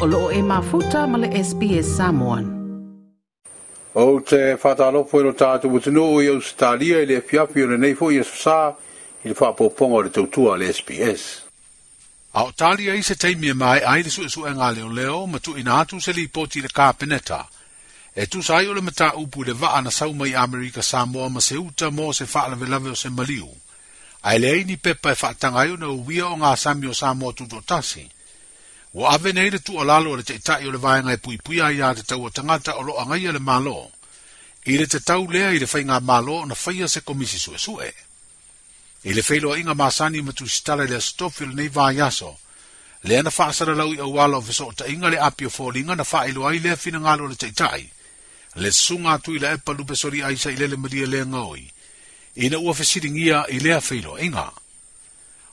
o loo e mafuta ma le SPS Samoan. O te whātālofo i lo tātou mutino i au i le fiafi o le nei fo i asosā i le whāpōponga o le tautua le SPS. A o talia i se teimi e mai ai le suesu e ngā leo leo ma tu ina atu se li poti le kāpeneta. E tu sai o le mata upu le vaa na sauma i Amerika Samoa ma se uta mō se whaalawe lave o se maliu. Ai le aini pepa e whaatanga ayo na uwia o ngā sami o Samoa tutotasi. tasi O ave nei le tu alalo le tata i le vai ngai pui pui ai te tau tangata o lo angai le malo i le tau le i le fai ngā malo na fai se komisi sue sue i le feilo inga masani ma tu stale le stofi le nei vai yaso le ana fa sara lau i au o viso ta inga le api o fōlinga na fa ilo ai le fina ngalo le tata i le sunga tu i le epa lupe sori aisa i le le maria le ngaui i na ua fesiringia i le feilo inga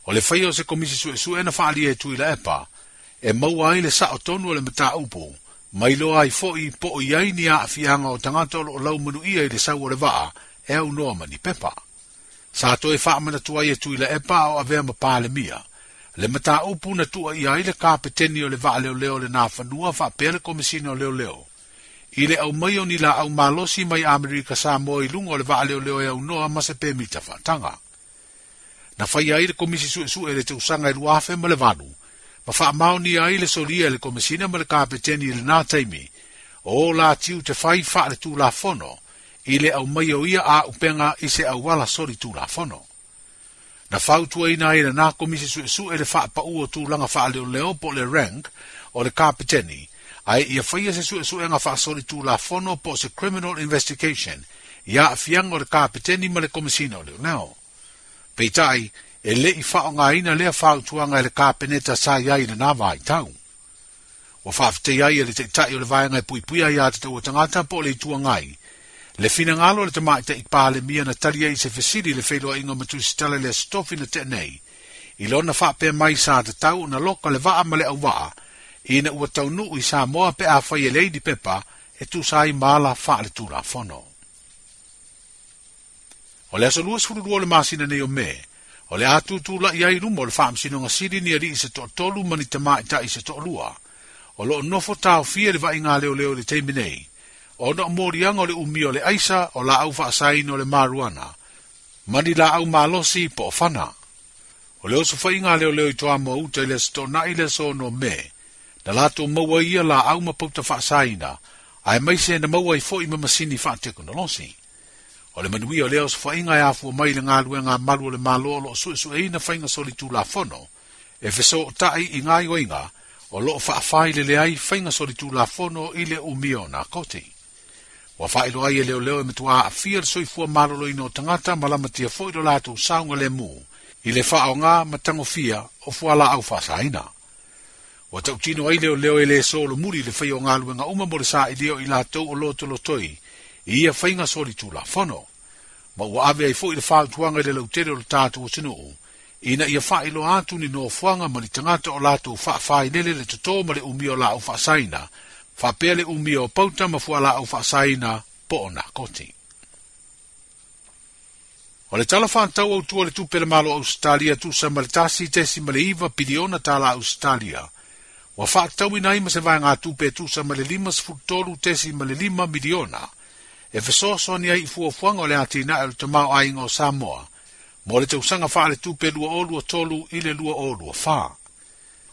o le fai o se komisi sue sue na fa alie tu i le epa le e maua ai le sao tonu le mta upo, mai lo ai foi po i ai ni a afianga o tangata o lau manu ia i le sao o le vaa, e au noa mani pepa. Sa to e faa mana tuai e tui le epa o avea ma pale mia, le mta upo na tua i ai le ka peteni o le vaa leo leo le nafa nua faa pele komisina o leo leo. I le au mai o ni la au malosi mai Amerika sa mo i lungo le vaa leo leo e au noa ma se pe mita faa tanga. Na faya ai le komisi su e su e le te usanga i luafe ma le vanu, fa ni a ile solia le komisina ma le kapeteni i le nā taimi, o la tiu te fai fa le tū la fono, i le au mai au ia a upenga i se au wala sori tū la fono. Na e ina i le nā komisi su e su e le fa pa ua tū langa fa leo leo po le rank o le kapeteni, ai ia whaia se su e su e nga fa sori tū la fono po se criminal investigation, ia a fiang o le kapeteni ma le komisina o leo nao. Peitai, e le i fa nga ina le fa tu nga le kapeneta sa ya ina na vai tau o fa te ya le te ta ile vai nga pui pui ya te o tanga ta pole tu nga le fina nga lo te mai te i pa le mia na tali ai se fesili le felo ingo ma tu stella le stofi na te nei i lo na fa pe mai sa te tau na loka le va ma le au va ina ua tau nu i sa moa pe a fa ye le di pepa e, e tu sa i mala fa le tu fono o le aso luas furu duole masina nei o mea O le atu tu la i airu mo le faam sinu nga siri ni ari i se toa tolu mani te maa i ta i se toa lua. O lo nofo tau fia le vai ngā leo leo le teiminei. O no mori ang o le umi o le aisa o la au faa saini o le maruana. Mani la au maa losi po o fana. O le osu fai ngā leo leo i toa mo uta i le se toa na i le so no me. Na la tu maua ia la au ma pouta faa saina. Ai maise na maua i fo i ma masini faa te kuna losi. losi. O le manuia o leo sa inga e afu o mai ngā lue ngā malu o le mālo o lo su e su e ina whainga soli tū la fono. E feso o tai i ngā iwa inga o lo fa whai le leai whainga soli tū la fono i le umio na koti. O whai lo ai e leo leo e metu a afia le soifua mālo lo ino tangata malama tia fo i lo lātu saunga le mū i le wha o ngā matango fia o fuala au whasa ina. O tau tino ai leo leo e le so lo muri le whai o ngā lue ngā umamore sa i leo i lātou o lo tolo toi. To i ia whainga sori tū la whano. Ma ua awe ai fōi le whātuanga le lautere o le tātou o tino o, ina ia whae lo atu ni nō whanga ma li tangata o lātou wha whae nele le tato ma le umio la au wha saina, wha pē le umio pauta ma fua la au wha saina po o nā koti. O le tala whantau au tua le tūpele malo Australia tu sa ma le tasi tesi ma le iwa piliona tala Australia, wa whaatau ina ima se vai ngā tūpe tu sa ma le lima sfutolu tesi ma le lima miliona, e fesoasoani ai fua fuanga o le ati na o e tamau tamao aiga o samoa mo le tausaga le tupe lua lua tolu i le lua Wa fā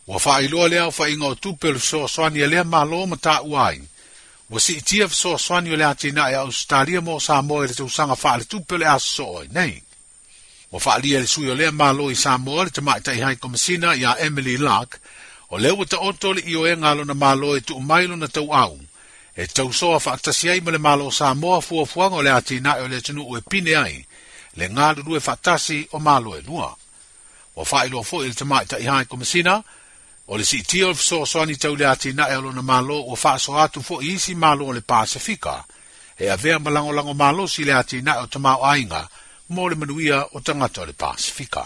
ua faailoa lea o faaiga o tupe o le fesoasoani e lea malo ma taʻua ai ua siitia fesoasoani o le a tinaʻi a e australia mo samoa e le tausaga faale tupe le a sosoo ai nei ua lia le sui o lea malo i samoa le tamaʻitaʻi hai komasina iā emily lark o lea ua taʻoto le e na lona malo e na tau au, e tau soa fa aktasi ai mele malo sa moa fua fuanga o le ati na o le tenu ue pine ai, le ngā lulu e fatasi o malo e lua. Wa fai loa fo ili tamai ta ihae komisina, o le si tio le fso soa ni tau le ati na e alona malo o fa so atu fo isi malo o le pasifika, e avea malango lango malo si le ati na e o tamau ainga, mo le manuia o tangata o le pasifika.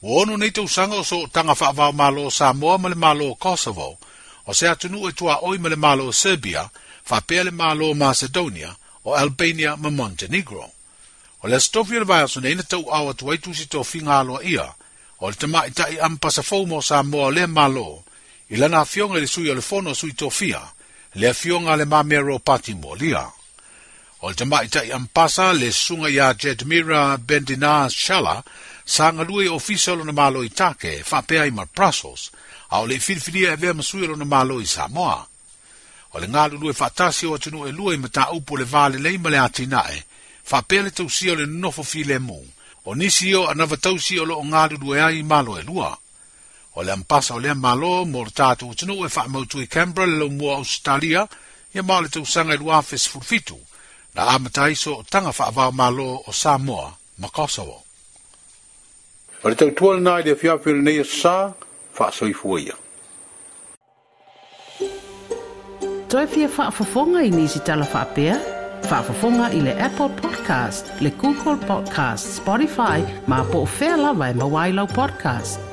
Wono nei tau sanga o so tanga fa'avau malo o Samoa ma le malo o Kosovo, o se atunu e tua oi mele malo o Serbia, fa pele malo o Macedonia, o Albania ma Montenegro. O le stofi le vai asu neina tau au atu aitu si tō finga aloa ia, o le tama i tai am pasa fomo sa moa le malo, i lana fionga le sui o le fono sui tō fia, le fionga le mamea ro pati mo lia. O le tama i tai am pasa le sunga ia Jedmira Bendina Shala, sa ngalue ofisa lo na malo i take, fa pea i mar Brussels, au le filifilia e vea masui e lona malo i Samoa. O le ngā lulu e whatasi o atunu e lua i mata upo le vale lei ma le atinae, whapea le tausia le nofo file mu, o nisi o anava tausi o lo o ngā lulu e ai malo e lua. O le ampasa o le malo mo le tātu o atunu e whaamautu i Canberra le lo mua Australia, ia mā le tausanga e lua afes furfitu, na amataiso o tanga whaavao malo o Samoa, ma Kosovo. Ale tau tuol nai de fiafil nei e sa, whaasoi fuaia. Toi fia whaafafonga i nisi tala whaapea? Whaafafonga i le Apple Podcast, le Google Podcast, Spotify, ma po o whea lawa e mawailau podcast.